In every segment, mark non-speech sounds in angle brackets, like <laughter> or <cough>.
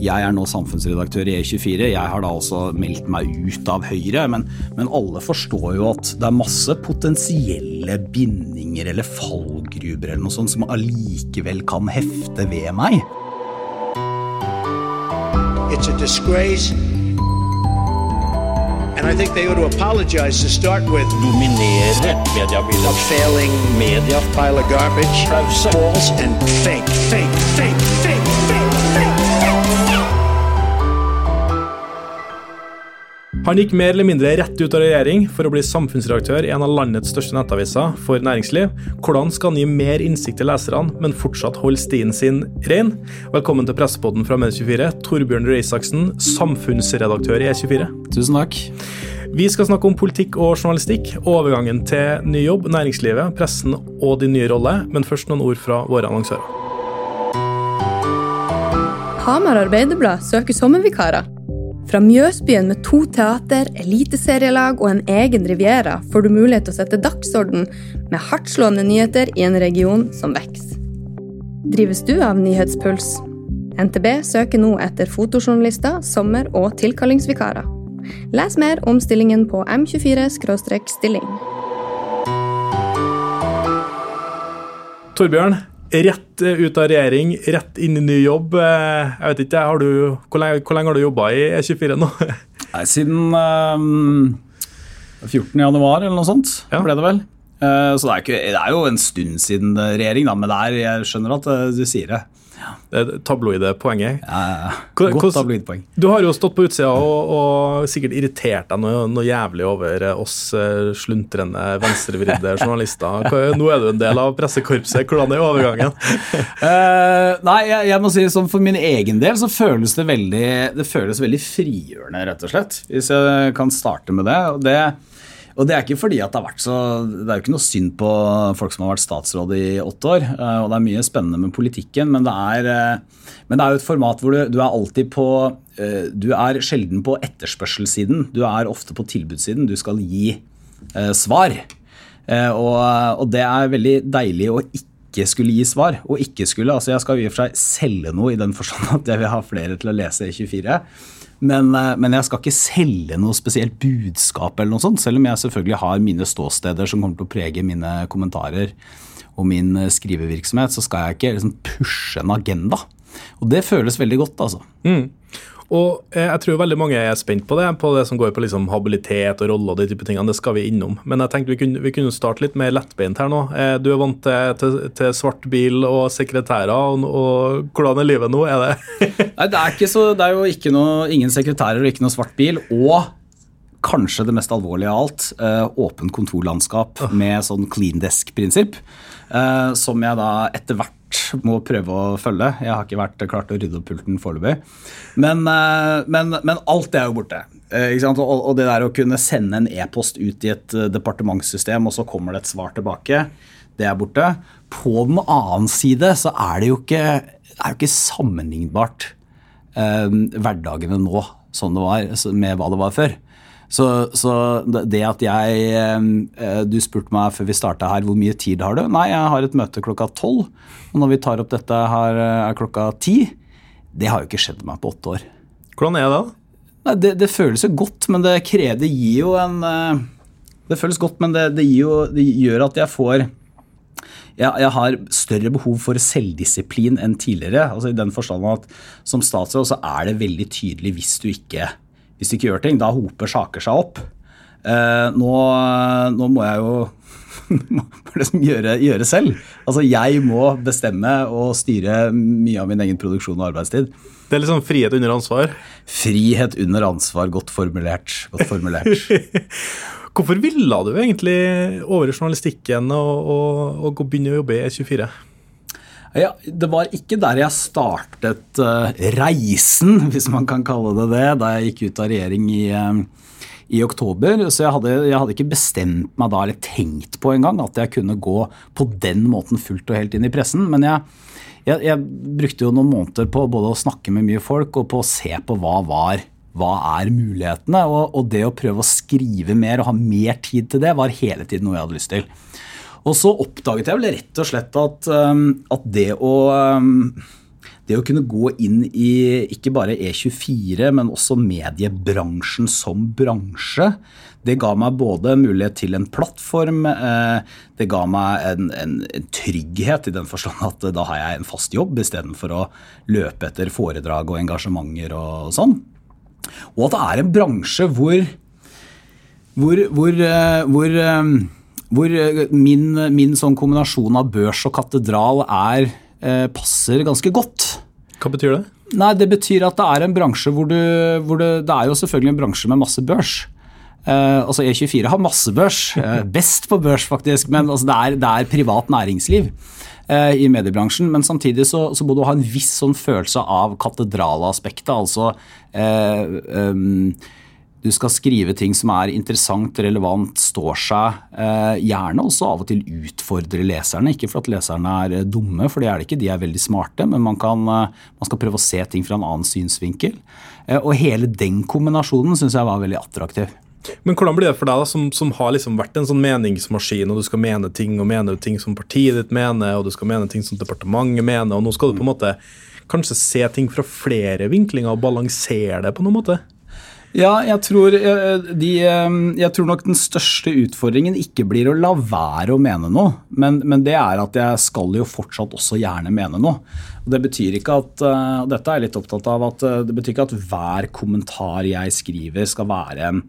Jeg er nå samfunnsredaktør i E24. Jeg har da også meldt meg ut av Høyre. Men, men, alle forstår jo at det er masse potensielle bindinger eller fallgruber eller noe sånt som allikevel kan hefte ved meg. It's a disgrace. And I think they ought to apologize to start with. Dominere mediebildet. A failing media. Pile of garbage. False and fake, fake, fake, fake, Han gikk mer eller mindre rett ut av regjering for å bli samfunnsredaktør i en av landets største nettaviser for næringsliv. Hvordan skal han gi mer innsikt til leserne, men fortsatt holde stien sin ren? Velkommen til Pressepodden fra Medie24, Torbjørn Røe Isaksen, samfunnsredaktør i E24. Tusen takk. Vi skal snakke om politikk og journalistikk, overgangen til ny jobb, næringslivet, pressen og din nye rolle, men først noen ord fra våre annonsører. Hamar Arbeiderblad søker sommervikarer. Fra Mjøsbyen med to teater, eliteserielag og en egen riviera får du mulighet til å sette dagsorden med hardtslående nyheter i en region som vokser. Drives du av nyhetspuls? NTB søker nå etter fotojournalister, sommer- og tilkallingsvikarer. Les mer om stillingen på m24-stilling. Torbjørn, Rett eh, ut av regjering, rett inn i ny jobb. Eh, jeg vet ikke, har du, Hvor lenge, hvor lenge har du jobba i E24 nå? <laughs> Nei, Siden um, 14. januar eller noe sånt ja. ble det vel. Uh, så det er, ikke, det er, jo en stund siden regjering, da, men er, jeg skjønner at du sier det. Det tabloide poenget. Ja, Godt tabloidpoeng. Du har jo stått på utsida og, og sikkert irritert deg noe, noe, jævlig over oss eh, sluntrende, venstrevridde <laughs> journalister. Nå er du en del av pressekorpset. Hvordan er overgangen? uh, <laughs> nei, jeg, jeg, må si sånn for min egen del så føles det veldig, det føles veldig frigjørende, rett og slett. Hvis jeg kan starte med det. og det og det er ikke fordi at det har vært så Det er jo ikke noe synd på folk som har vært statsråd i åtte år. Eh, og det er mye spennende med politikken, men det er, eh, men det er jo et format hvor du, du, er alltid på eh, Du er sjelden på etterspørselssiden. Du er ofte på tilbudssiden. Du skal gi eh, svar. Eh, og, og, det er veldig deilig å ikke skulle gi svar. Og ikke skulle, altså Jeg skal i og for seg selge noe i den forstand at jeg vil ha flere til å lese E24. Men, eh, men, jeg skal ikke selge noe spesielt budskap, eller noe sånt, selv om jeg selvfølgelig har mine ståsteder som kommer til å prege mine kommentarer og min eh, skrivevirksomhet, så skal jeg ikke liksom pushe en agenda. Og det føles veldig godt, altså. Mm. Og eh, jeg tror veldig mange er spent på det, på det som går på liksom habilitet og rolle og de type tingene. Det skal vi innom. Men jeg tenkte vi kunne, vi kunne starte litt mer lettbeint her nå. Eh, du er vant til, til, til, svart bil og sekretærer, og, og hvordan er livet nå? Er det <laughs> Nei, det er, så, det er, jo ikke noe, ingen sekretærer og ikke noe svart bil. Og kanskje det mest alvorlige av alt, eh, åpent kontorlandskap med sånn clean desk-prinsipp. Som jeg da etter hvert må prøve å følge. Jeg har ikke vært klart å rydde opp pulten foreløpig. Men, eh, men, men, alt er jo borte. Eh, og, det der å kunne sende en e-post ut i et eh, departementssystem, og så kommer det et svar tilbake, det er borte. På den annen side så er det jo ikke, er jo ikke sammenlignbart eh, hverdagene nå som det var, med hva det var før. Så, så, det at jeg eh, Du spurte meg før vi starta her hvor mye tid har du? Nei, jeg har et møte klokka tolv. Og når vi tar opp dette her eh, er klokka ti. Det har jo ikke skjedd meg på åtte år. Hvordan er det? Nei, det, det, føles jo godt, men det krever Det gir jo en eh, Det føles godt, men det, det, jo, det gjør at jeg får jeg, har større behov for selvdisiplin enn tidligere. altså I den forstand at som statsråd så er det veldig tydelig hvis du ikke hvis du ikke gjør ting, da hoper saker seg opp. Eh, nå, nå, må jeg jo <laughs> liksom gjøre, gjøre, selv. Altså Jeg må bestemme og styre mye av min egen produksjon og arbeidstid. Det er liksom frihet under ansvar? Frihet under ansvar. Godt formulert. Godt formulert. <laughs> Hvorfor ville du egentlig over i journalistikken og, og, og begynne å jobbe i E24? Ja, Det var ikke der jeg startet uh, reisen, <laughs> hvis man kan kalle det det, da jeg gikk ut av regjering i, uh, i oktober. Så jeg hadde, jeg hadde, ikke bestemt meg da, eller tenkt på engang, at jeg kunne gå på den måten fullt og helt inn i pressen. Men jeg, jeg, jeg brukte jo noen måneder på både å snakke med mye folk og på å se på hva var hva er mulighetene? Og, og det å prøve å skrive mer og ha mer tid til det var hele tiden noe jeg hadde lyst til. Og så oppdaget jeg vel rett og slett at, um, at det å um, det å kunne gå inn i ikke bare E24, men også mediebransjen som bransje, det ga meg både mulighet til en plattform, eh, det ga meg en, en, en trygghet i den forstand at da har jeg en fast jobb istedenfor å løpe etter foredrag og engasjementer og sånn. Og at det er en bransje hvor, hvor, hvor, eh, hvor, eh, hvor min, min sånn kombinasjon av børs og katedral er, passer ganske godt. Hva betyr det? Nei, Det betyr at det er en bransje hvor, du, hvor det, det er jo selvfølgelig en bransje med masse børs. Uh, altså E24 har masse børs, uh, <laughs> best på børs faktisk, men altså det, er, det, er, privat næringsliv uh, i mediebransjen. Men samtidig så, så, må du ha en viss sånn følelse av katedralaspektet. Altså um, du skal skrive ting som er interessant, relevant, står seg. Eh, gjerne også av og til utfordre leserne. Ikke for at leserne er eh, dumme, for det er det ikke. De er veldig smarte. Men man, kan, eh, man skal prøve å se ting fra en annen synsvinkel. Og hele den kombinasjonen syns jeg var veldig attraktiv. Men hvordan blir det for deg, da, som, som, har liksom vært en sånn meningsmaskin, og du skal mene ting og mene ting som partiet ditt mener, og du skal mene ting som departementet mener, og nå skal du på en måte kanskje se ting fra flere vinklinger og balansere det på noen måte? Ja, jeg tror, eh, de, eh, jeg tror, nok den største utfordringen ikke blir å la være å mene noe, men, men, det er at jeg skal jo fortsatt også gjerne mene noe. Og det betyr ikke at, eh, og dette er jeg litt opptatt av, at det betyr ikke at hver kommentar jeg skriver skal være en,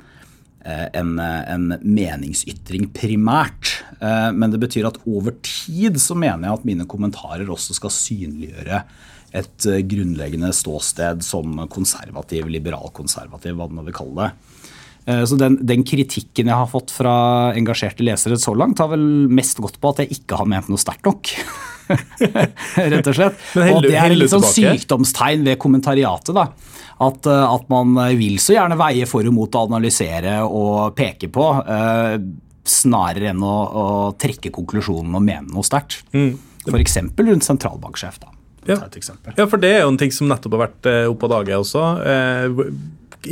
en, en meningsytring primært. Men det betyr at over tid så mener jeg at mine kommentarer også skal synliggjøre et eh, grunnleggende ståsted som konservativ, liberal-konservativ, hva man vil kalle det. Eh, så den, den, kritikken jeg har fått fra engasjerte lesere så langt, har vel mest gått på at jeg ikke har ment noe sterkt nok. <laughs> Rett og slett. og det er litt sånn sykdomstegn ved kommentariatet. da. At, eh, at, man vil så gjerne veie for og mot å analysere og peke på, eh, snarere enn å, å, trekke konklusjonen og mene noe sterkt. Mm. F.eks. rundt sentralbanksjef. da. Ja. ja. for det er jo en ting som nettopp har vært eh, oppe av dagen også. Eh,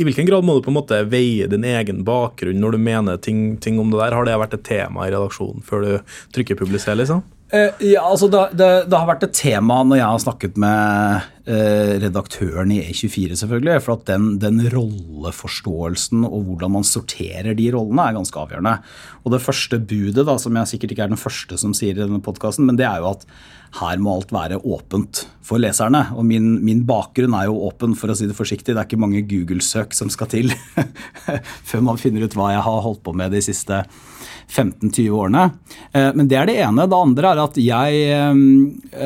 I hvilken grad må du på en måte veie din egen bakgrunn når du mener ting, ting om det der? Har det vært et tema i redaksjonen før du trykker 'publiser'? liksom? Eh, ja, altså det, det, det, har vært et tema når jeg har snakket med eh, redaktøren i E24, selvfølgelig. For at den, den, rolleforståelsen og hvordan man sorterer de rollene, er ganske avgjørende. Og det første budet, da, som jeg sikkert ikke er den første som sier i denne podkasten, men det er jo at her må alt være åpent for leserne. Og min, min, bakgrunn er jo åpen, for å si det forsiktig. Det er ikke mange Google-søk som skal til <laughs> før man finner ut hva jeg har holdt på med de siste 15-20 årene. Eh, men det er det ene. Det andre er at jeg eh,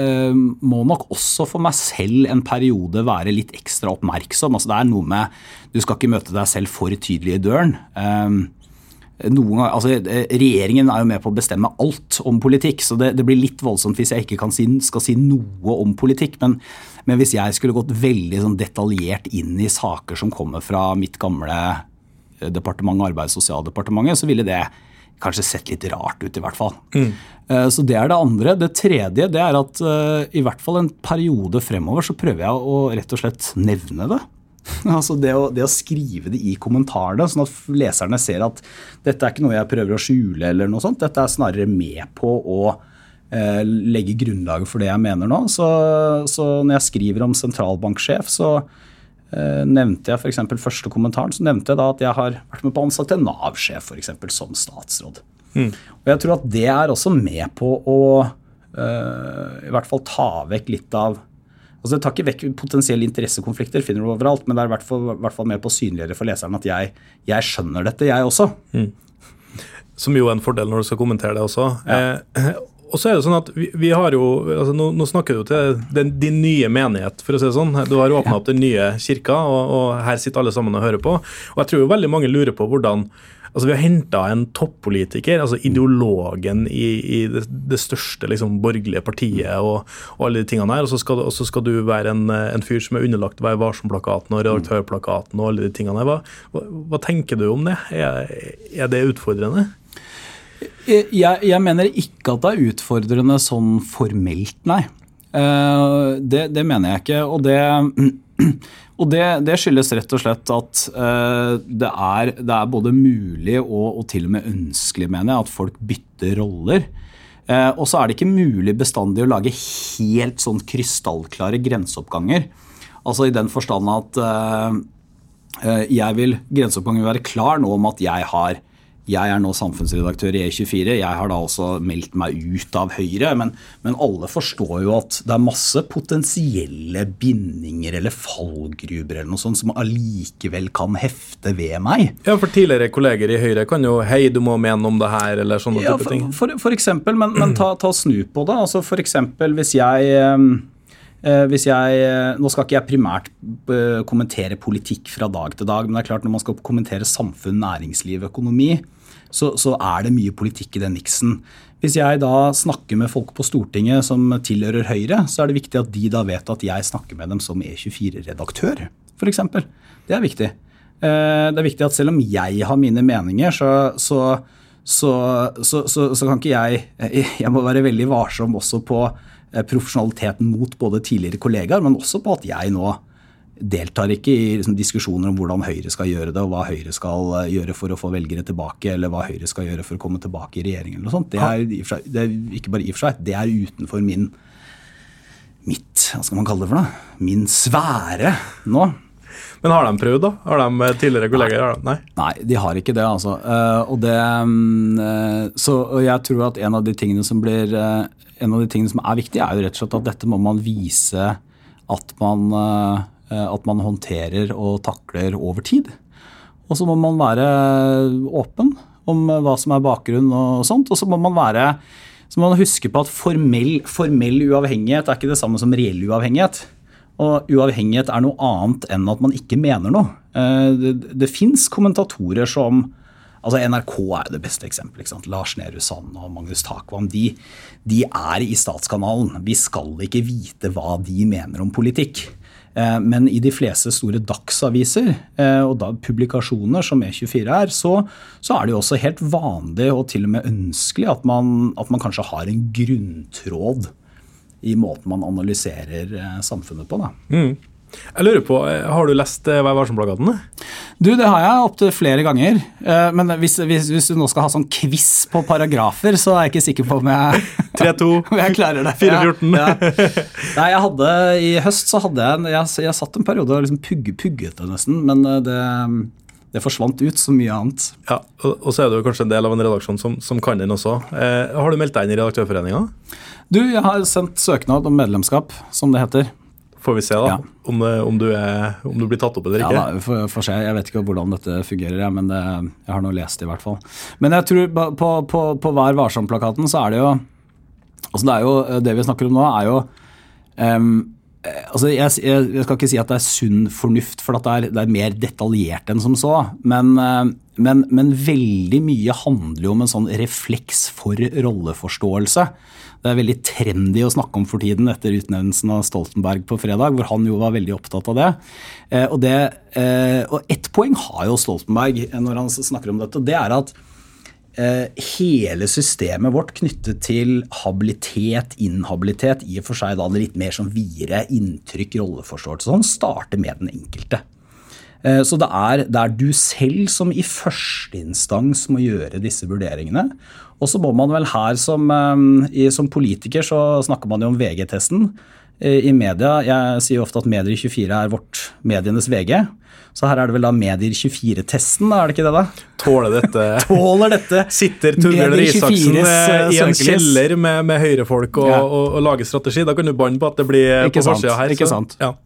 eh, må nok også for meg selv en periode være litt ekstra oppmerksom. Altså det er noe med Du skal ikke møte deg selv for tydelig i døren. Noen, altså, regjeringen er jo med på å bestemme alt om politikk, så det, det blir litt voldsomt hvis jeg ikke si, skal si noe om politikk. Men, men, hvis jeg skulle gått veldig sånn detaljert inn i saker som kommer fra mitt gamle departement, Arbeids- og sosialdepartementet, så ville det kanskje sett litt rart ut, i hvert fall. Mm. Eh, så Det er det andre. Det tredje det er at uh, i hvert fall en periode fremover så prøver jeg å rett og slett nevne det. <laughs> altså det å, det å, skrive det i kommentarene, sånn at leserne ser at dette er ikke noe jeg prøver å skjule. eller noe sånt. Dette er snarere med på å eh, legge grunnlaget for det jeg mener nå. Så, så når jeg skriver om sentralbanksjef, så Eh, nevnte jeg f.eks. første kommentaren, så nevnte jeg da at jeg har vært med på å ansette Nav-sjef f.eks. som statsråd. Mm. Og Jeg tror at det er også med på å uh, i hvert fall ta vekk litt av altså Det tar ikke vekk potensielle interessekonflikter, finner du overalt, men det er i hvert fall, i hvert fall med på å synliggjøre for leseren at jeg, jeg skjønner dette, jeg også. Mm. Som jo er en fordel når du skal kommentere det også. Ja. Eh, og så er det sånn at vi, vi har jo, altså nå, nå, snakker du til den, din nye menighet, for å si det sånn. Du har åpna opp den nye kirka, og, og, her sitter alle sammen og hører på. Og jeg tror jo veldig mange lurer på hvordan Altså, Vi har henta en toppolitiker, altså ideologen i, i det, det, største liksom, borgerlige partiet og, og, alle de tingene her, og så skal, og så skal du være en, en, fyr som er underlagt Vær varsom-plakaten og redaktørplakaten og alle de tingene her. Hva, hva, hva tenker du om det? Er, er det utfordrende? Jeg, jeg, mener ikke at det er utfordrende sånn formelt, nei. Uh, det, det, mener jeg ikke. Og det, <clears throat> og det, det skyldes rett og slett at uh, er, det, er, både mulig og, og, til og med ønskelig, mener jeg, at folk bytter roller. Eh, og så er det ikke mulig bestandig å lage helt sånn krystallklare grenseoppganger. Altså i den forstand at eh, eh jeg vil, grenseoppgangen vil være klar nå om at jeg har jeg er nå samfunnsredaktør i E24. Jeg har da også meldt meg ut av Høyre. Men, men, alle forstår jo at det er masse potensielle bindinger eller fallgruber eller noe sånt som allikevel kan hefte ved meg. Ja, for tidligere kolleger i Høyre kan jo 'hei, du må mene om det her', eller sånne ja, type ting. For, for, eksempel, men, men ta, ta, snu på det. Altså for eksempel hvis jeg eh, eh, hvis jeg, eh, Nå skal ikke jeg primært kommentere politikk fra dag til dag, men det er klart når man skal kommentere samfunn, næringsliv, økonomi, så, så er det mye politikk i den miksen. Hvis jeg da snakker med folk på Stortinget som tilhører Høyre, så er det viktig at de da vet at jeg snakker med dem som E24-redaktør, f.eks. Det er viktig. Eh, det er viktig at selv om jeg har mine meninger, så, så, så, så kan ikke jeg Jeg må være veldig varsom også på eh, profesjonaliteten mot både tidligere kollegaer, men også på at jeg nå deltar ikke i liksom, diskusjoner om hvordan Høyre skal gjøre det, og hva Høyre skal eh, gjøre for å få velgere tilbake, eller hva Høyre skal gjøre for å komme tilbake i regjering. eller noe sånt. Det er, seg, det er ikke bare i og for seg, det er utenfor min mitt, hva skal man kalle det for noe, min sfære nå. Men har de prøvd, da? Har de eh, tidligere kolleger? Nei. Nei, de har ikke det, altså. Uh, og det, um, så og jeg tror at en av de tingene som blir en av de tingene som er viktig, er jo rett og slett at dette må man vise at man Eh, at man håndterer og takler over tid. Og så må man være åpen om hva som er bakgrunnen og sånt. Og så må man være så må man huske på at formell, formell uavhengighet er ikke det samme som reell uavhengighet. Og uavhengighet er noe annet enn at man ikke mener noe. Eh, det, det fins kommentatorer som altså NRK er det beste eksempelet. Lars Nehru Sand og Magnus Takvam de, de er i Statskanalen. Vi skal ikke vite hva de mener om politikk. Eh, men i de fleste store dagsaviser eh, og da publikasjoner som E24 er, så, så, er det jo også helt vanlig og til og med ønskelig at man, at man kanskje har en grunntråd i måten man analyserer eh, samfunnet på. Da. Mm. Jeg lurer på, Har du lest Vær varsom-plakaten? Du, Det har jeg opptil flere ganger. Men hvis, hvis, hvis, du nå skal ha sånn quiz på paragrafer, så er jeg ikke sikker på om jeg <laughs> 3-2. <laughs> jeg klarer det. 4-14. Ja, ja. <laughs> Nei, jeg hadde, I høst så hadde jeg Jeg, jeg satt en periode og liksom pugg, pugget det nesten, men eh, det, det forsvant ut så mye annet. Ja, og, og så er du kanskje en del av en redaksjon som, som kan den også. Eh, har du meldt deg inn i Redaktørforeninga? Du, jeg har sendt søknad om medlemskap, som det heter. Får vi se da, ja. om, eh, om, du er, om, du blir tatt opp eller ikke. Ja, da, får, se. Jeg vet ikke hvordan dette fungerer, jeg, men det, jeg har nå lest det i hvert fall. Men jeg tror på, på, på Vær varsom-plakaten så er det jo Altså det, er jo, eh, det vi snakker om nå, er jo um, altså jeg, jeg, jeg, skal ikke si at det er sunn fornuft, for det er, det er, mer detaljert enn som så. Men, men, men, veldig mye handler jo om en sånn refleks for rolleforståelse. Det er veldig trendy å snakke om for tiden etter utnevnelsen av Stoltenberg på fredag, hvor han jo var veldig opptatt av det. Og, det, og ett poeng har jo Stoltenberg når han snakker om dette, og det er at Eh, hele systemet vårt knyttet til habilitet, inhabilitet, i og for seg da det litt mer sånn videre inntrykk, rolleforståelse, sånn, starter med den enkelte. Eh, så det er, det er du selv som i første instans må gjøre disse vurderingene. Og så må man vel her som, eh, som politiker så snakker man jo om VG-testen. I media, Jeg sier ofte at Medier24 er vårt medienes VG. Så her er det vel da Medier24-testen, er det ikke det? da? Tåler dette? <laughs> Tåler dette. Sitter Torbjørn Isaksen eh, i en kjeller med, med høyrefolk og, ja. og, og, lager strategi? Da kan du banne på at det blir ikke på forsida her. Ikke sant. Ja,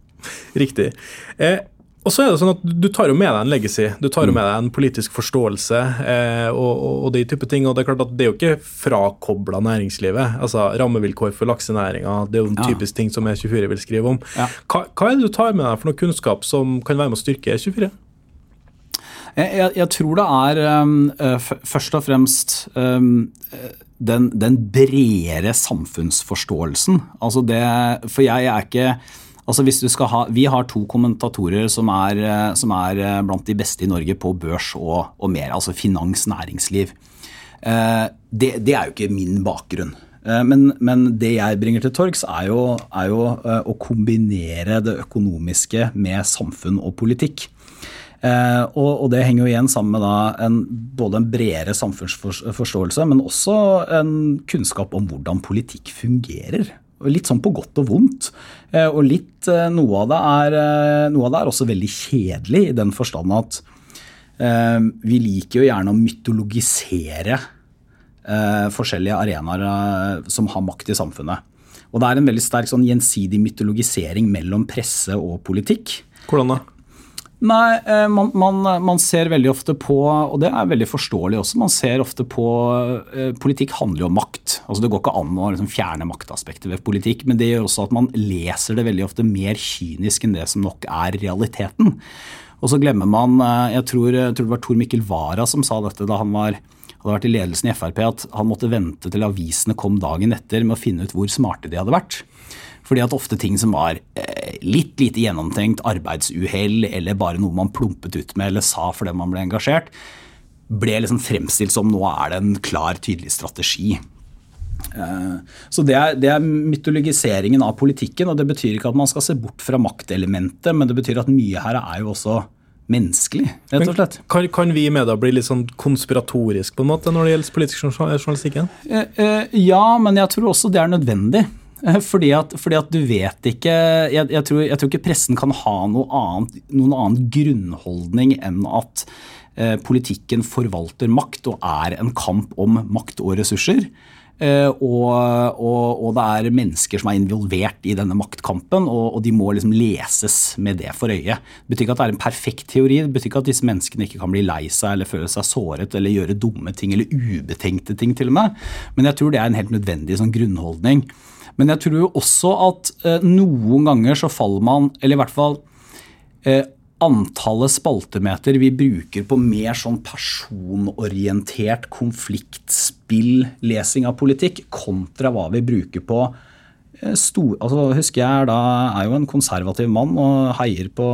Riktig. Eh, og så er det sånn at Du tar jo med deg en legacy, du tar jo mm. med deg en politisk forståelse eh, og, og, de type ting. og Det er klart at det er jo ikke frakobla næringslivet. altså Rammevilkår for laksenæringa, det er jo en typisk ting som E24 vil skrive om. Ja. Hva, hva, er det du tar med deg for noe kunnskap som kan være med å styrke E24? Jeg, jeg, tror det er um, først og fremst um, den, den bredere samfunnsforståelsen. Altså det, for jeg er ikke Altså hvis du skal ha, Vi har to kommentatorer som er, eh, som er eh, blant de beste i Norge på børs og, og mer, altså finans, næringsliv. Eh, det, det, er jo ikke min bakgrunn. Men, men det jeg bringer til torgs, er er jo å kombinere det økonomiske med samfunn og politikk. Og, og, det henger jo igjen sammen med en, både en bredere samfunnsforståelse, men også en kunnskap om hvordan politikk fungerer. Litt sånn på godt og vondt. Eh, og litt, eh, noe, av det er, eh, noe av det er også veldig kjedelig i den forstand at vi liker jo gjerne å mytologisere forskjellige arenaer som har makt i samfunnet. Og det er en veldig sterk sånn gjensidig mytologisering mellom presse og politikk. Hvordan da? Nei, eh, man, man, man, ser veldig ofte på, og det er veldig forståelig også, man ser ofte på eh, Politikk handler jo om makt. Altså Det går ikke an å liksom fjerne maktaspektet ved politikk, men det gjør også at man leser det veldig ofte mer kynisk enn det som nok er realiteten. Og så glemmer man eh, Jeg tror, jeg tror det var Tor Mikkel Wara som sa dette da han var, hadde vært i ledelsen i Frp, at han måtte vente til avisene kom dagen etter med å finne ut hvor smarte de hadde vært. Fordi at ofte ting som var eh, litt lite gjennomtenkt, arbeidsuhell eller bare noe man plumpet ut med eller sa fordi man ble engasjert, ble liksom fremstilt som nå er det en klar, tydelig strategi. Eh, så det er, det er, mytologiseringen av politikken, og det betyr ikke at man skal se bort fra maktelementet, men det betyr at mye her er jo også menneskelig, rett og slett. Kan, kan, vi i media bli litt sånn konspiratorisk på en måte når det gjelder politisk journalistikken? Eh, ja, men jeg tror også det er nødvendig. Eh, fordi at, fordi at, du vet ikke jeg, jeg, tror, jeg, tror, ikke pressen kan ha noe annet, noen annen grunnholdning enn at eh, politikken forvalter makt og er en kamp om makt og ressurser. Eh, og, og, og, det er mennesker som er involvert i denne maktkampen, og, og de må liksom leses med det for øye. Det betyr ikke at det er en perfekt teori, det betyr ikke at disse menneskene ikke kan bli lei seg eller føle seg såret eller gjøre dumme ting eller ubetenkte ting til og med. Men jeg tror det er en helt nødvendig sånn grunnholdning. Men jeg tror jo også at eh, noen ganger så faller man, eller i hvert fall eh, antallet spaltemeter vi bruker på mer sånn personorientert konfliktspill, lesing av politikk, kontra hva vi bruker på eh, Stor, altså husker jeg da er jo en konservativ mann og heier på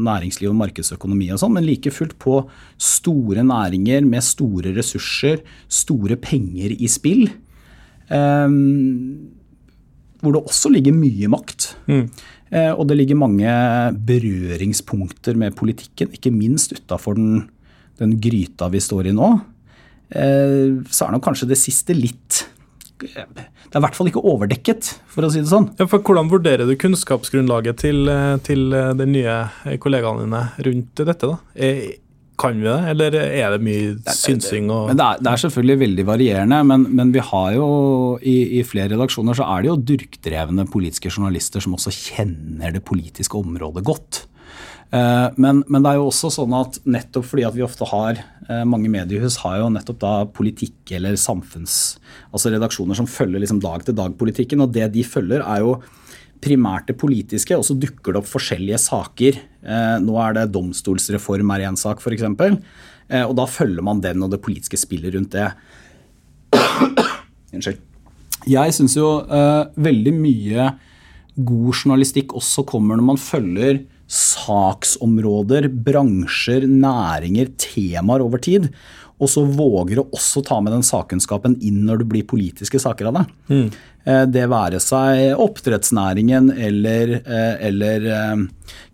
næringsliv og markedsøkonomi og sånn, men like fullt på store næringer med store ressurser, store penger i spill. Um, hvor det også ligger mye makt. Mm. Eh, og det ligger mange berøringspunkter med politikken, ikke minst utafor den, den, gryta vi står i nå. Eh, så er nok kanskje det siste litt Det er i hvert fall ikke overdekket, for å si det sånn. Ja, for Hvordan vurderer du kunnskapsgrunnlaget til, eh, til de nye kollegaene dine rundt dette? da? Kan vi det, eller er det mye synsing? Og det, er, det er selvfølgelig veldig varierende, men, men vi har jo i, i, flere redaksjoner så er det jo durkdrevne politiske journalister som også kjenner det politiske området godt. Eh, men, men, det er jo også sånn at nettopp fordi at vi ofte har eh, mange mediehus har jo nettopp da politikk eller samfunns... Altså redaksjoner som følger liksom dag til dag-politikken, og det de følger er jo primært det politiske, og så dukker det opp forskjellige saker. Eh, nå er det domstolsreform er én sak, f.eks. Eh, og da følger man den og det politiske spillet rundt det. Unnskyld. Jeg syns jo uh, veldig mye god journalistikk også kommer når man følger saksområder, bransjer, næringer, temaer over tid. Og så våger å også ta med den sakkunnskapen inn når det blir politiske saker av det. Mm. Eh, det være seg oppdrettsnæringen eller, eh, eller, eh,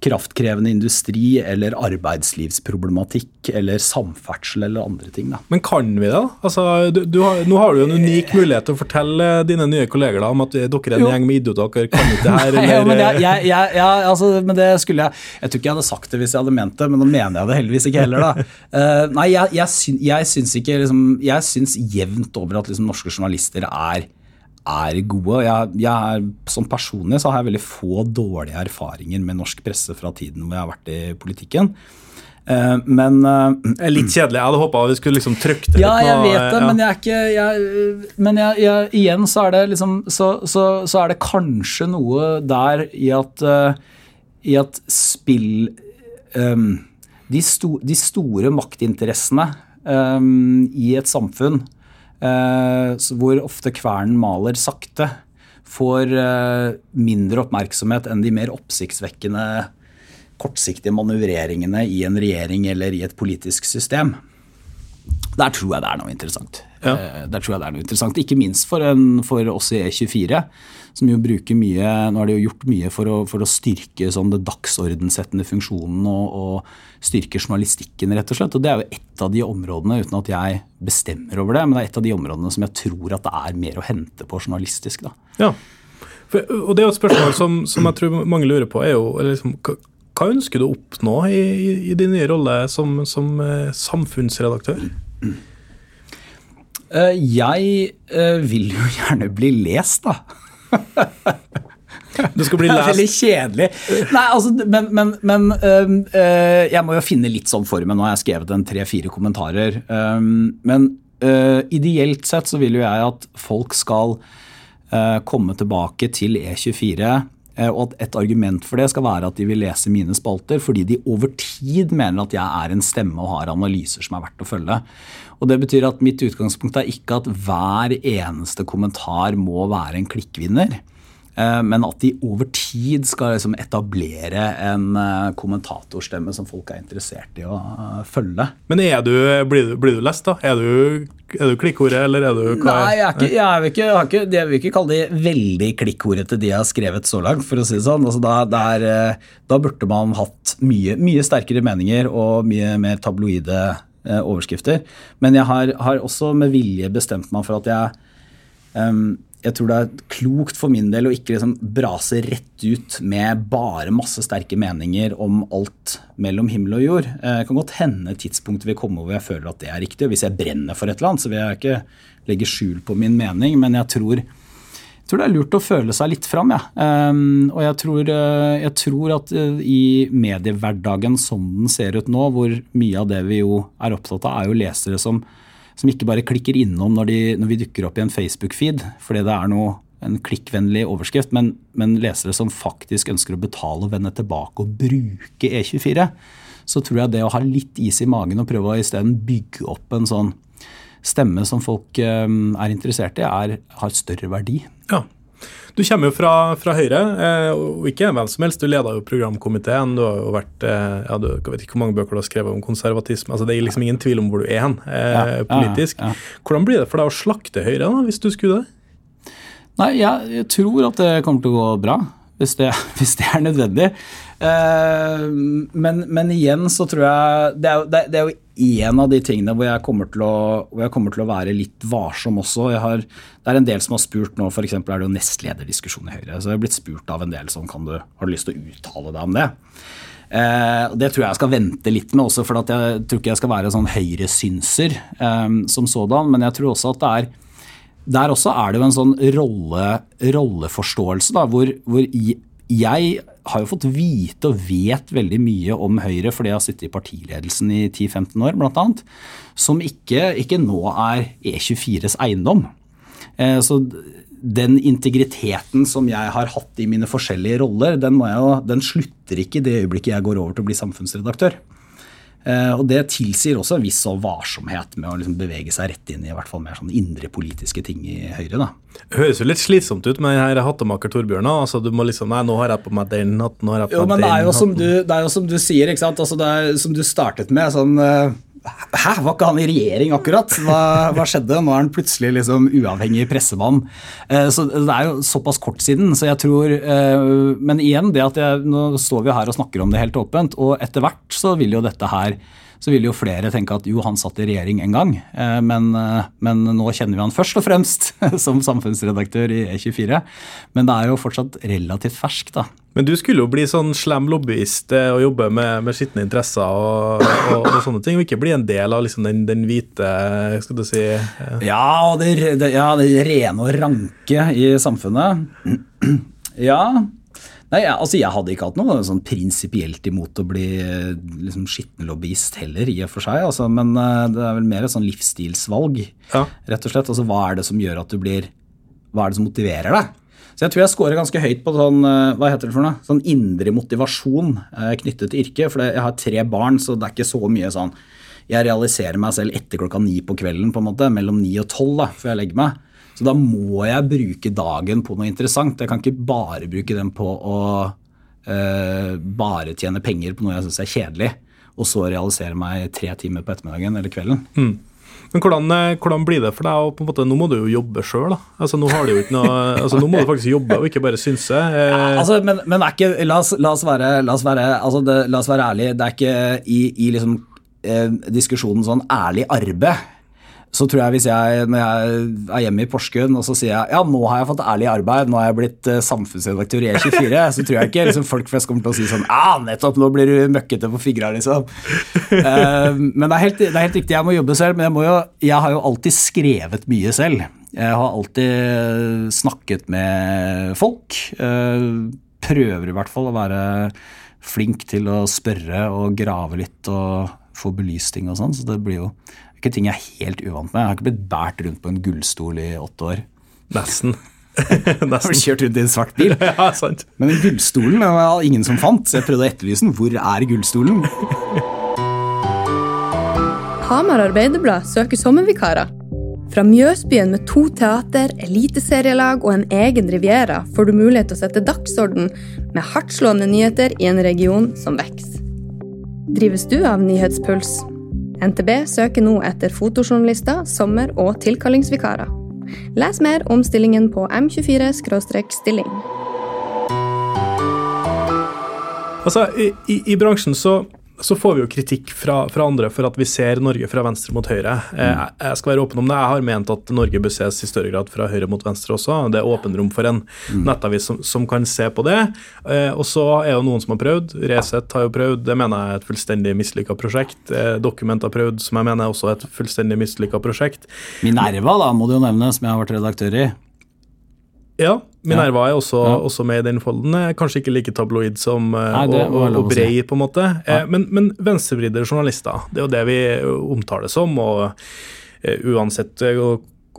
kraftkrevende industri eller arbeidslivsproblematikk eller samferdsel eller andre ting. Da. Men kan vi det? Altså, du, du har, nå har du en unik mulighet til å fortelle dine nye kolleger da, om at dere er en jo. gjeng med idioter. Dere kan ikke det her. <laughs> Eller... ja, men, jeg, jeg, jeg, ja, altså, men det skulle jeg Jeg tror ikke jeg hadde sagt det hvis jeg hadde ment det, men nå mener jeg det heldigvis ikke heller. da. Uh, <laughs> nei, jeg, jeg, syns, syns ikke liksom, Jeg syns jevnt over at liksom, norske journalister er er gode. Jeg, jeg, som personlig så har jeg veldig få dårlige erfaringer med norsk presse fra tiden hvor jeg har vært i politikken. Uh, men uh, Litt kjedelig. Jeg hadde håpa vi skulle liksom trykke det ja, litt. Ja, jeg vet det, ja. men jeg er ikke jeg, Men jeg, igjen så er det liksom så, så, så, er det kanskje noe der i at, uh, i at spill um, de, sto, de, store maktinteressene um, i et samfunn Eh, hvor ofte kvernen maler sakte, får eh, mindre oppmerksomhet enn de mer oppsiktsvekkende kortsiktige manøvreringene i en regjering eller i et politisk system. Der tror jeg det er noe interessant. Ja. Eh, Der tror jeg det er noe interessant. Ikke minst for, en, for oss i E24, som jo bruker mye Nå har de jo gjort mye for å, for å styrke sånn det dagsordensettende funksjonen og, og styrke journalistikken, rett og slett. Og det er jo et av de områdene, uten at jeg bestemmer over det, men det er et av de områdene som jeg tror at det er mer å hente på journalistisk. da. Ja. For, og det er jo et spørsmål som, som jeg tror mange lurer på, er jo liksom, hva, ønsker du å oppnå i, i, i din nye rolle som, som eh, samfunnsredaktør? Eh, Jeg eh, vil jo gjerne bli lest, da. Du skal bli er veldig kjedelig. Nei, altså, men, men, men øh, jeg må jo finne litt sånn formen. Nå har jeg skrevet en tre-fire kommentarer. Øhm, men øh, ideelt sett så vil jo jeg at folk skal komme tilbake til E24. Øh, Og at et argument for det skal være at de vil lese mine spalter fordi de over tid mener at jeg er en stemme og har analyser som er verdt å følge. Og Det betyr at mitt utgangspunkt er ikke at hver eneste kommentar må være en klikkvinner. Eh, Men at de over tid skal liksom etablere en eh, kommentatorstemme som folk er interessert i å eh, følge. Men er du, blir, du, blir du lest, da? Er du, er du klikkordet, eller er du hva Nei, jeg, er ikke, jeg, vil ikke, jeg, har ikke, jeg vil ikke kalle de veldig klikkordete de jeg har skrevet så langt, for å si det sånn. Altså, da, er, eh, da burde man hatt mye, mye sterkere meninger og mye mer tabloide overskrifter. Men jeg har, har også med vilje bestemt meg for at jeg Ehm, jeg tror det er klokt for min del å ikke liksom brase rett ut med bare masse sterke meninger om alt mellom himmel og jord. Eh, Det kan godt hende tidspunktet vil komme hvor jeg føler at det er riktig. og Hvis jeg brenner for et eller annet, så vil jeg ikke legge skjul på min mening. Men jeg tror, jeg tror det er lurt å føle seg litt fram. Ja. Ehm, og jeg tror, eh, jeg tror at eh, i mediehverdagen som den ser ut nå, hvor mye av det vi jo er opptatt av, er jo lesere som som ikke bare klikker innom når, de, når vi dukker opp i en Facebook-feed fordi det er noe, en klikkvennlig overskrift, men, men, lesere som faktisk ønsker å betale og vende tilbake og bruke E24, så tror jeg det å ha litt is i magen og prøve å isteden bygge opp en sånn stemme som folk eh, er interessert i, er, har større verdi. Ja. Du kommer jo fra, fra Høyre, eh, og ikke hvem som helst. Du leder jo programkomiteen. Du har jo vært eh, ja, du, Jeg vet ikke hvor mange bøker du har skrevet om konservatisme. altså Det er liksom ingen tvil om hvor du er hen eh, politisk. Hvordan blir det for deg å slakte Høyre, da, hvis du skulle det? Nei, jeg, jeg tror at det kommer til å gå bra, hvis det, <laughs> hvis det er nødvendig. Eh, men, men igjen så tror jeg Det er det, det er jo en av de tingene hvor jeg, å, hvor jeg kommer til å være litt varsom også. Har, det er en del som har spurt nå, f.eks. er det jo nestlederdiskusjon i Høyre. Så jeg har blitt spurt av en del sånn kan du, Har du lyst til å uttale deg om det? Eh, Det tror jeg jeg skal vente litt med også, for jeg tror ikke jeg skal være sånn høyresynser eh, som sådan. Men jeg tror også at det er der også er det jo en sånn rolle, rolleforståelse, da, hvor, hvor i- jeg har jo fått vite og vet veldig mye om Høyre fordi jeg har sittet i partiledelsen i 10-15 år, annet, som ikke, ikke nå er E24s eiendom. Eh, Så den integriteten som jeg har hatt i mine forskjellige roller, den, jeg den slutter ikke i det øyeblikket jeg går over til å bli samfunnsredaktør. Eh, Og Det tilsier også en viss sånn varsomhet med å liksom bevege seg rett inn i, i hvert fall mer sånn indre politiske ting i Høyre. da. Høres jo litt slitsomt ut med her hattemaker Torbjørn. Altså, du må liksom Nei, nå har jeg på meg den hatten, nå har jeg på meg men det den hatten. det er jo som du sier, ikke sant? Altså, det er som du startet med. sånn... Hæ, var ikke han i regjering akkurat? Hva, hva skjedde? Nå er han plutselig liksom uavhengig pressemann. Eh, Så Det er jo såpass kort siden. så jeg tror, eh, Men igjen, det at jeg, nå står vi her og snakker om det helt åpent, og etter hvert så vil jo dette her så vil jo flere tenke at jo, han satt i regjering en gang, eh, men, men nå kjenner vi han først og fremst <laughs> som samfunnsredaktør i E24. Men det er jo fortsatt relativt ferskt, da. Men du skulle jo bli sånn slem lobbyist eh, og jobbe med, med skitne interesser og, og, og sånne ting, og ikke bli en del av liksom den, den hvite skal du si eh, Ja, det, det, ja, det rene og ranke i samfunnet. Ja. Nei, jeg, altså jeg hadde ikke hatt noe sånn prinsipielt imot å bli eh, liksom, skitten lobbyist heller, i og for seg. Altså, men det er vel mer et sånn livsstilsvalg, Ja. rett og slett. Altså, hva er det som gjør at du blir Hva er det som motiverer deg? Så jeg tror jeg scorer ganske høyt på sånn, eh, hva heter det for noe? Sånn indre motivasjon eh, knyttet til yrket. For jeg har tre barn, så det er ikke så mye sånn Jeg realiserer meg selv etter klokka ni på kvelden, på en måte, mellom ni og tolv da, før jeg legger meg. Så da må jeg bruke dagen på noe interessant. Jeg kan ikke bare bruke den på å eh, bare tjene penger på noe jeg syns er kjedelig, og så realisere meg tre timer på ettermiddagen eller kvelden. Men hvordan, eh, hvordan, blir det for deg? Og på en måte, nå må du jo jobbe sjøl. Altså, nå, har du jo ikke noe, <laughs> altså, nå må du faktisk jobbe og ikke bare synse. Eh. Ja, altså, men, men ikke, la, oss, la, oss, være, la oss være, altså det, la oss være ærlige. Det er ikke i, i liksom, eh, diskusjonen sånn ærlig arbeid så tror jeg hvis jeg, når jeg er hjemme i Porsgrunn og så sier jeg ja, nå har jeg fått ærlig arbeid, nå har jeg blitt uh, samfunnsredaktør i E24, <laughs> så tror jeg ikke liksom, folk flest kommer til å si sånn ja, nettopp, nå blir du møkkete på fingra, liksom. Uh, <laughs> men det er, helt, det er, helt, riktig, jeg må jobbe selv, men jeg, jo, jeg har jo alltid skrevet mye selv. Jeg har alltid snakket med folk. Uh, prøver i hvert fall å være flink til å spørre og grave litt og få belyst ting og sånn, så det blir jo ikke ting jeg er helt uvant med. Jeg har ikke blitt båret rundt på en gullstol i åtte år. Nesten. <laughs> Nesten. Har kjørt rundt i en svart bil? <laughs> ja, sant. Men den gullstolen det var ingen som fant, så jeg prøvde å etterlyse den. Hvor er gullstolen? Hamar Arbeiderblad søker sommervikarer. Fra Mjøsbyen med to teater, eliteserielag og en egen riviera får du mulighet til å sette dagsorden med hardtslående nyheter i en region som vokser. Drives du av nyhetspuls? NTB søker nå etter fotojournalister, sommer- og tilkallingsvikarer. Les mer om stillingen på m24-stilling. Altså, i, i, I bransjen så så får vi jo kritikk fra, fra, andre for at vi ser Norge fra venstre mot høyre. Eh, mm. Jeg, jeg skal være åpen om det. Jeg har ment at Norge bør ses i større grad fra høyre mot venstre også. Det er åpen rom for en mm. nettavis som, som, kan se på det. Eh, og så er det noen som har prøvd. Resett har jo prøvd. Det mener jeg er et fullstendig mislykka prosjekt. Eh, Dokument har prøvd, som jeg mener er også et fullstendig mislykka prosjekt. Minerva da, må du jo nevne, som jeg har vært redaktør i. Ja, Minerva er også, ja. også, med i den folden. Kanskje ikke like tabloid som Nei, det, og, og, og brei, på en måte. Ja. Eh, men, men venstrevridde journalister, det er jo det vi omtaler som. og uansett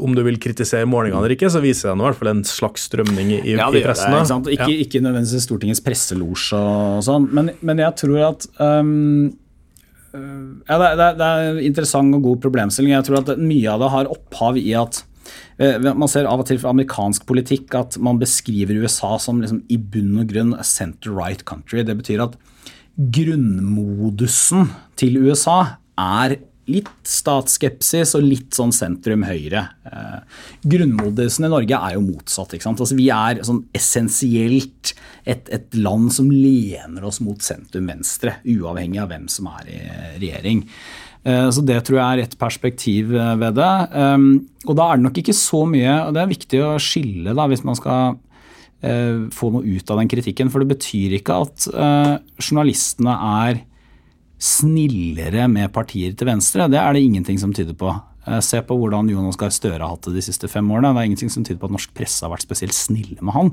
om du vil kritisere målingene eller ikke, så viser det i hvert fall en slags strømning i, ja, i pressen. Det, ikke, ikke, ja. ikke, nødvendigvis Stortingets presselosje og sånn, men, men, jeg tror at um, ja, det, er, det er interessant og god problemstilling. Jeg tror at mye av det har opphav i at Eh, man ser av og til fra amerikansk politikk at man beskriver USA som liksom i bunn og grunn center right country. Det betyr at grunnmodusen til USA er litt statsskepsis og litt sånn sentrum-høyre. Eh, grunnmodusen i Norge er jo motsatt. Altså, vi er sånn essensielt et, et, land som lener oss mot sentrum-venstre, uavhengig av hvem som er i regjering. Eh, så Det tror jeg er et perspektiv eh, ved det. Ehm, og Da er det nok ikke så mye og Det er viktig å skille da, hvis man skal eh, få noe ut av den kritikken. For det betyr ikke at journalistene er snillere med partier til venstre. Det er det ingenting som tyder på. Se på hvordan Jonas Gahr Støre har hatt det de siste fem årene. Det er ingenting som tyder på at norsk presse har vært spesielt snille med han.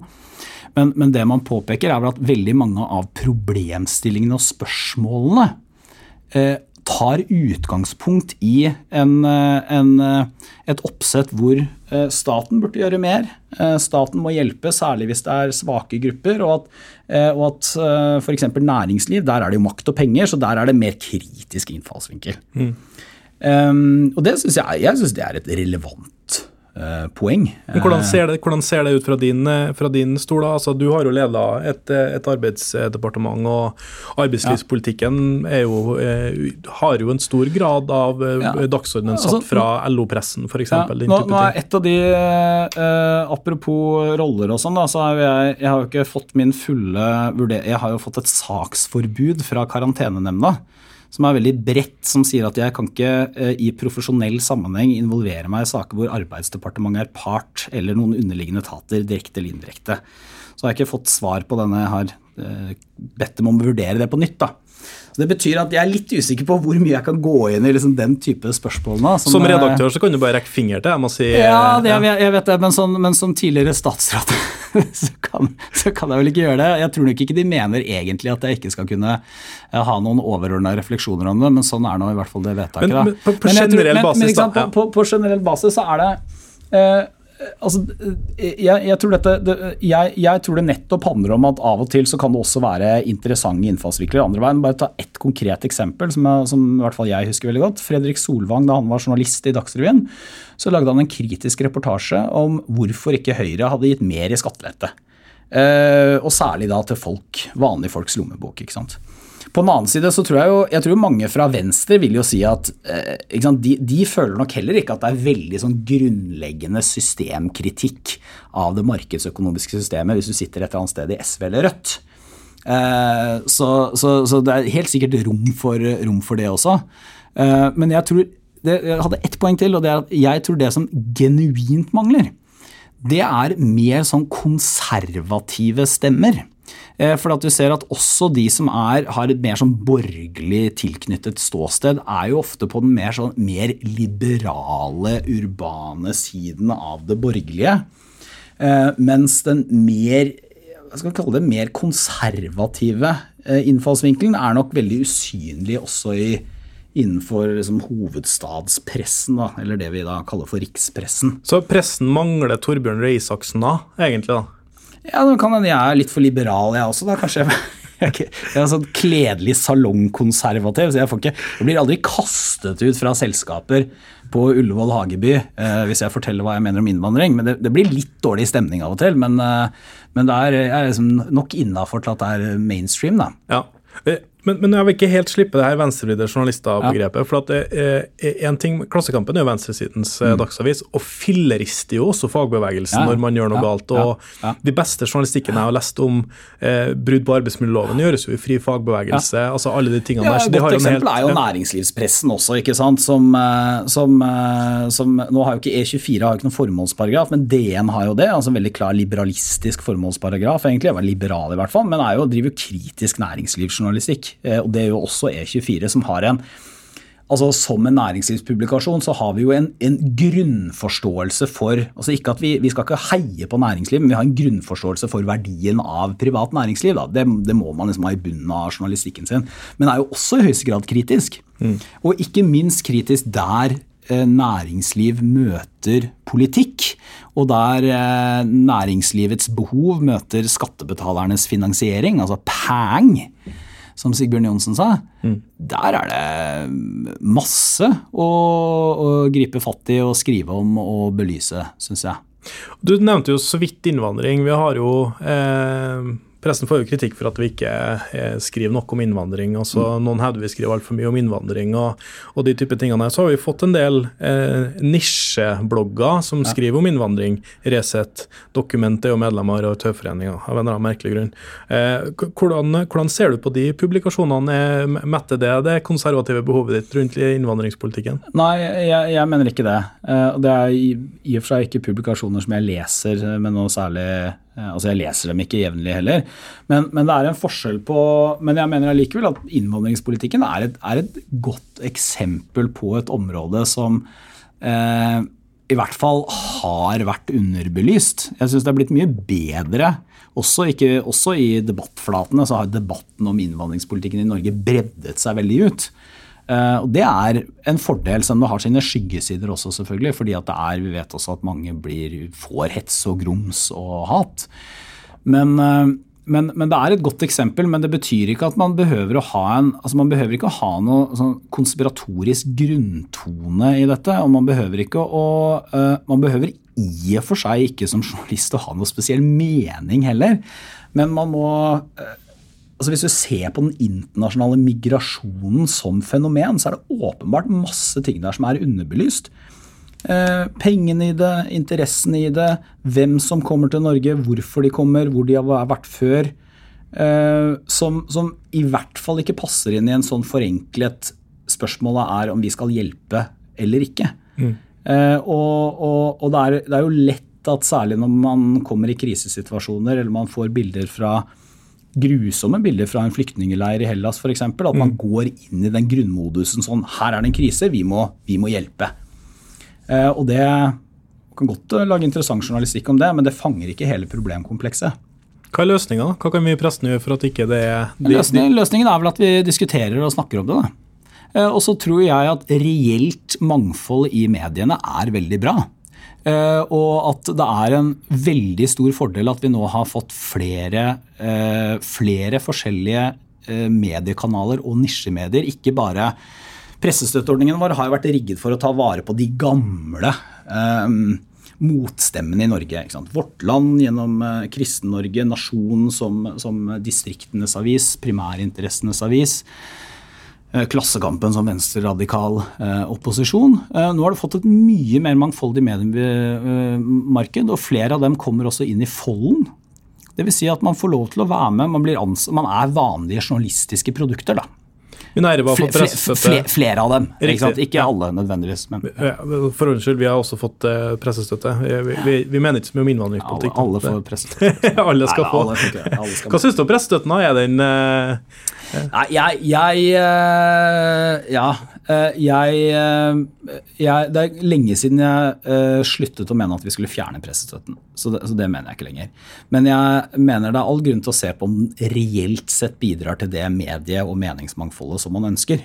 Men, men det man påpeker, er vel at veldig mange av problemstillingene og spørsmålene tar utgangspunkt i en, eh, en, eh, et oppsett hvor eh, staten burde gjøre mer. Staten må hjelpe, særlig hvis det er svake grupper. Og at, og at f.eks. næringsliv, der er det jo makt og penger, så der er det mer kritisk innfallsvinkel. Mm. Um, og det synes jeg, jeg synes det er et relevant poeng. Men hvordan ser, det, hvordan ser det, ut fra din, eh, fra din stol? da? Altså, du har jo leda et, et, arbeidsdepartement, og arbeidslivspolitikken jo, eh, har jo en stor grad av ja. dagsordenen satt altså, fra LO-pressen, f.eks. Ja, nå, nå er et av de, eh, Apropos roller og sånn, så har jeg, jeg har jo ikke fått min fulle vurdering Jeg har jo fått et saksforbud fra Karantenenemnda som er veldig bredt, som sier at jeg kan ikke eh, i profesjonell sammenheng involvere meg i saker hvor Arbeidsdepartementet er part eller noen underliggende etater, direkte eller indirekte. Så har jeg ikke fått svar på denne. Jeg har eh, bedt dem om å vurdere det på nytt. da. Så Det betyr at jeg er litt usikker på hvor mye jeg kan gå inn i liksom den type spørsmål. nå. Som, som, eh, redaktør så kan du bare rekke finger til? jeg må si. Ja, det, jeg, jeg vet det, men, sånn, men som tidligere statsråd <laughs> så, kan, så kan, jeg vel ikke gjøre det. Jeg tror nok ikke de mener egentlig at jeg ikke skal kunne eh, ha noen overordna refleksjoner om det, men sånn er nå i hvert fall det vedtaket. Men, men på, på, generell basis, da? På, på, på, generell basis så er det eh, altså, jeg, jeg, tror dette, det, jeg, jeg, tror det nettopp handler om at av og til så kan det også være interessante innfallsvinkler andre veien. Bare ta ett konkret eksempel som, jeg, som, i hvert fall jeg husker veldig godt. Fredrik Solvang, da han var journalist i Dagsrevyen, så lagde han en kritisk reportasje om hvorfor ikke Høyre hadde gitt mer i skattelette. Eh, og særlig da til folk, vanlige folks lommebok. ikke sant? På den annen side så tror jeg jo jeg tror mange fra venstre vil jo si at eh, sant, de, de, føler nok heller ikke at det er veldig sånn grunnleggende systemkritikk av det markedsøkonomiske systemet hvis du sitter et eller annet sted i SV eller Rødt. Eh, så, så, så, det er helt sikkert rom for, rom for det også. Eh, men jeg tror det, jeg hadde ett poeng til, og det er at jeg tror det som genuint mangler, det er mer sånn konservative stemmer. Eh, for at du ser at også de som er, har et mer sånn borgerlig tilknyttet ståsted, er jo ofte på den mer, sånn, mer liberale, urbane siden av det borgerlige. Eh, mens den mer hva skal kalle det, mer konservative eh, innfallsvinkelen er nok veldig usynlig også i innenfor liksom, hovedstadspressen, da, eller det vi da kaller for rikspressen. Så pressen mangler Torbjørn Røe Isaksen da, egentlig? da? Ja, det kan hende jeg er litt for liberal, jeg også. da, kanskje jeg, <laughs> er sånn kledelig salongkonservativ, så jeg, ikke, jeg blir aldri kastet ut fra selskaper på Ullevål Hageby eh, hvis jeg forteller hva jeg mener om innvandring. Men det, det blir litt dårlig stemning av og til. Men, eh, men det er, jeg er liksom nok innafor til at det er mainstream. da. Ja. Eh, men, men, jeg vil ikke helt slippe det her venstrevridde journalister-begrepet. Ja. for at eh, en ting, Klassekampen er jo venstresidens eh, mm. dagsavis, og fillerister jo også fagbevegelsen ja. når man gjør noe ja. galt. og De beste journalistikken jeg har lest om eh, brudd på arbeidsmiljøloven, gjøres jo i fri fagbevegelse. altså alle de tingene der. Et godt eksempel helt, er jo næringslivspressen også, ikke sant, som, eh, som, som, Nå har jo ikke E24 har jo ikke noen formålsparagraf, men DN har jo det. altså en Veldig klar liberalistisk formålsparagraf, egentlig. Jeg var Liberal i hvert fall, men er jo, driver jo kritisk næringslivsjournalistikk. Eh, og det er jo også E24 som har en altså Som en næringslivspublikasjon så har vi jo en, en grunnforståelse for altså ikke at vi, vi, skal ikke heie på næringsliv, men vi har en grunnforståelse for verdien av privat næringsliv. Det, det, må man liksom ha i bunnen av journalistikken sin. Men er jo også i høyeste grad kritisk. Mm. Og ikke minst kritisk der eh, næringsliv møter politikk, og der eh, næringslivets behov møter skattebetalernes finansiering, altså pang som Sigbjørn Johnsen sa, mm. der er det masse å, å, gripe fatt i og skrive om og belyse, syns jeg. Du nevnte jo så vidt innvandring. Vi har jo eh, Pressen får jo kritikk for at vi ikke eh, skriver nok om innvandring. altså. Noen hevder vi skriver altfor mye om innvandring og, og, de type tingene. Så har vi fått en del eh, nisjeblogger som ja. skriver om innvandring. Resett, Dokument er jo medlemmer av Tøvforeninga av en eller annen merkelig grunn. Eh, hvordan, hvordan, ser du på de publikasjonene? Metter det det konservative behovet ditt rundt innvandringspolitikken? Nei, jeg, jeg mener ikke det. Eh, det er i, i og for seg ikke publikasjoner som jeg leser med noe særlig Eh, altså Jeg leser dem ikke jevnlig heller, men, men, det er en forskjell på Men jeg mener allikevel at innvandringspolitikken er et, er et, godt eksempel på et område som eh, i hvert fall har vært underbelyst. Jeg syns det er blitt mye bedre. Også, ikke, også i debattflatene så har debatten om innvandringspolitikken i Norge breddet seg veldig ut. Uh, og Det er en fordel, som det har sine skyggesider også, selvfølgelig. fordi at det er, vi vet også at mange blir, får hets og grums og hat. Men, uh, men, men, det er et godt eksempel, men det betyr ikke at man behøver å ha en, altså man behøver ikke å ha noe sånn konspiratorisk grunntone i dette. Og man behøver ikke å uh, Man behøver i og for seg ikke som journalist å ha noe spesiell mening heller. Men man må altså Hvis du ser på den internasjonale migrasjonen som fenomen, så er det åpenbart masse ting der som er underbelyst. Eh, pengene i det, interessen i det, hvem som kommer til Norge, hvorfor de kommer, hvor de har vært før. Eh, som, som, i hvert fall ikke passer inn i en sånn forenklet Spørsmålet er om vi skal hjelpe eller ikke. Mm. Eh, og, og, og det, er, det er jo lett at særlig når man kommer i krisesituasjoner eller man får bilder fra grusomme bilder fra en flyktningleir i Hellas f.eks. At man mm. går inn i den grunnmodusen sånn Her er det en krise, vi må, vi må hjelpe. Eh, og det kan godt eh, lage interessant journalistikk om det, men det fanger ikke hele problemkomplekset. Hva er løsninga? Hva kan vi pressen gjøre for at ikke det er de, løsningen, løsningen, er vel at vi diskuterer og snakker om det. da. Eh, og så tror jeg at reelt mangfold i mediene er veldig bra. Eh, og at det er en veldig stor fordel at vi nå har fått flere, eh, flere forskjellige eh, mediekanaler og nisjemedier. Ikke bare Pressestøtteordningen vår har jo vært rigget for å ta vare på de gamle motstemmene i Norge. Vårt Land gjennom eh, Kristen-Norge, Nasjonen som, som distriktenes avis, primærinteressenes avis. Eh, Klassekampen som venstreradikal eh, opposisjon. Eh, nå har det fått et mye mer mangfoldig mediemarked, og flere av dem kommer også inn i folden. Dvs. Si at man får lov til å være med, man, man er vanlige journalistiske produkter. da. Fle, fle, pressestøtte. fle, flere av dem. Ikke, ikke alle nødvendigvis, men Ja, For ordens skyld, vi har også fått pressestøtte. Vi, vi, vi mener ikke så mye om alle, innvandringspolitikk. alle får <laughs> pressestøtte. alle skal Nei, få. alle. Alle skal Hva syns du om pressestøtten? Er den Nei, jeg, jeg eh, Ja. eh, Jeg, eh, jeg Det er lenge siden jeg sluttet å mene at vi skulle fjerne pressestøtten. Så det, så det mener jeg ikke lenger. Men jeg mener det er all grunn til å se på om den reelt sett bidrar til det medie- og meningsmangfoldet som man ønsker.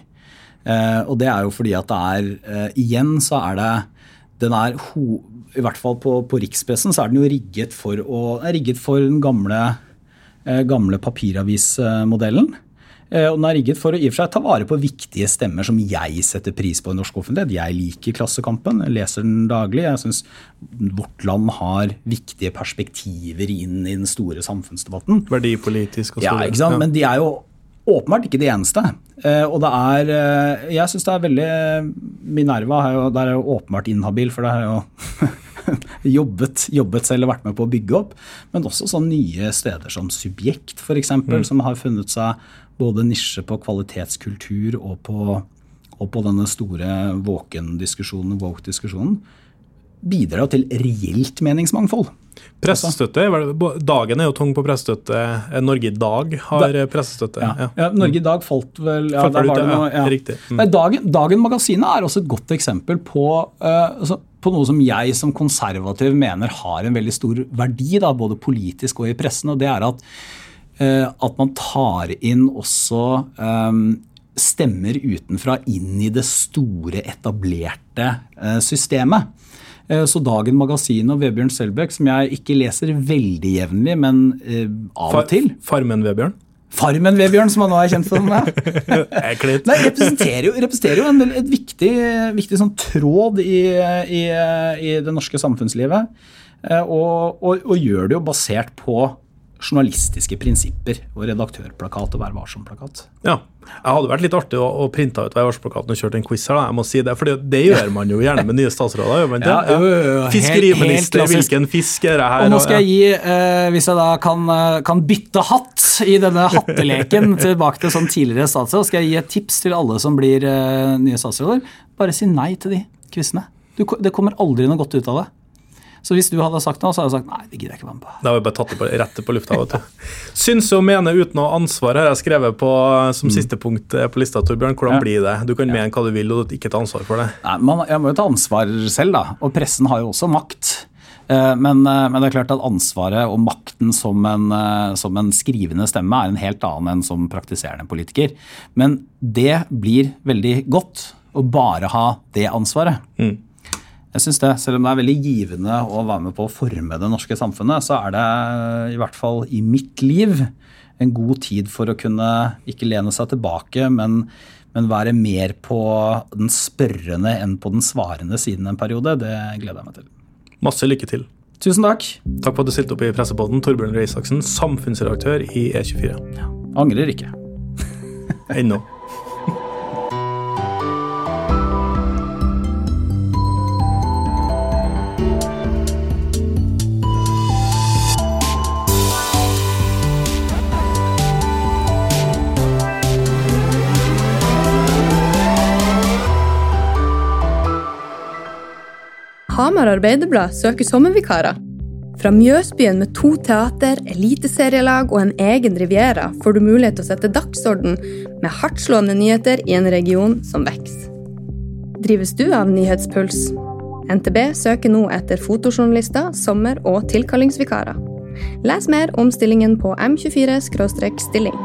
Og det er jo fordi at det er Igjen så er det den er ho, I hvert fall på, på rikspressen så er den jo rigget for, å, rigget for den gamle, gamle papiravismodellen. Eh, Og den er rigget for å i og for seg ta vare på viktige stemmer som jeg setter pris på i norsk offentlighet. Jeg liker Klassekampen, jeg leser den daglig. Jeg syns Vårt Land har viktige perspektiver inn i den store samfunnsdebatten. verdipolitisk og Ja, ikke sant? Men de er jo åpenbart ikke de eneste. Eh, og det er eh, Jeg syns det er veldig Minerva er jo, der er jo åpenbart inhabil, for det har jo <laughs> jobbet, jobbet selv og vært med på å bygge opp. Men også sånne nye steder som Subjekt, f.eks., mm. som har funnet seg både nisje på kvalitetskultur og på, og på denne store våken-diskusjonen, woke-diskusjonen. Bidrar til reelt meningsmangfold. Pressestøtte, Dagen er jo tung på pressestøtte. Eh, Norge i dag har Da- pressestøtte. Ja. Ja. Ja, Norge i dag falt vel ja, Falt der var det noe, ja. Riktig. Mm. Nei, Dagen, Dagen Magasinet er også et godt eksempel på, uh, altså, på noe som jeg som konservativ mener har en veldig stor verdi, da, både politisk og i pressen. og det er at, at man tar inn også eh, stemmer utenfra inn i det store, etablerte eh, systemet. Eh, Så Dagen Magasin og Vebjørn Selbekk, som jeg ikke leser veldig jevnlig, men eh, av og til Farmen, Vebjørn. Farmen Vebjørn, som han nå er kjent som. Ja. <laughs> Nei, representerer jo, representerer jo en, et viktig, viktig sånn tråd i, i, i det norske samfunnslivet. Eh, Og, og, og gjør det jo basert på journalistiske prinsipper og redaktørplakat og Vær varsom-plakat. Ja. Jeg hadde vært litt artig å, å printe ut værvarsplakaten og kjørt en quiz her, da. Jeg må si det, for det gjør man jo gjerne med nye statsråder. gjør? Ja, helt Fiskeriminister, hvilken fisk er det her? Og nå skal jeg gi, eh, hvis jeg da kan, eh, kan bytte hatt i denne hatteleken <laughs> tilbake til sånn tidligere statsråd, skal jeg gi et tips til alle som blir eh, nye statsråder. Bare si nei til de quizene. Du, det kommer aldri noe godt ut av det. Så hvis du hadde sagt noe, så hadde jeg sagt nei, det gidder jeg ikke være med på. Da har vi bare tatt det på, rett på lufta. vet du. Syns og mener uten å ha ansvar, har jeg skrevet på som siste punkt eh, på lista. Torbjørn. Hvordan Mm. Ja. blir det? Du kan mene hva du vil, og du ikke ta ansvar for det. Nei, man, Jeg må jo ta ansvar selv, da. Og pressen har jo også makt. Eh, Men, eh, men det er klart at ansvaret og makten som en, eh, som en skrivende stemme er en helt annen enn som praktiserende politiker. Men det blir veldig godt å bare ha det ansvaret. Mm. Jeg synes det, Selv om det er veldig givende å være med på å forme det norske samfunnet, så er det i hvert fall i mitt liv en god tid for å kunne ikke lene seg tilbake, men, men være mer på den spørrende enn på den svarende siden en periode. Det gleder jeg meg til. Masse lykke til. Tusen takk. Takk for at du stilte opp i Pressepodden. Torbjørn Røe Isaksen, samfunnsredaktør i E24. Ja, Angrer ikke. Ennå. <laughs> Hamar Arbeiderblad søker sommervikarer. Fra Mjøsbyen med to teater, eliteserielag og en egen riviera får du mulighet til å sette dagsorden med hardtslående nyheter i en region som vokser. Drives du av nyhetspuls? NTB søker nå etter fotojournalister, sommer- og tilkallingsvikarer. Les mer om stillingen på m24-stilling.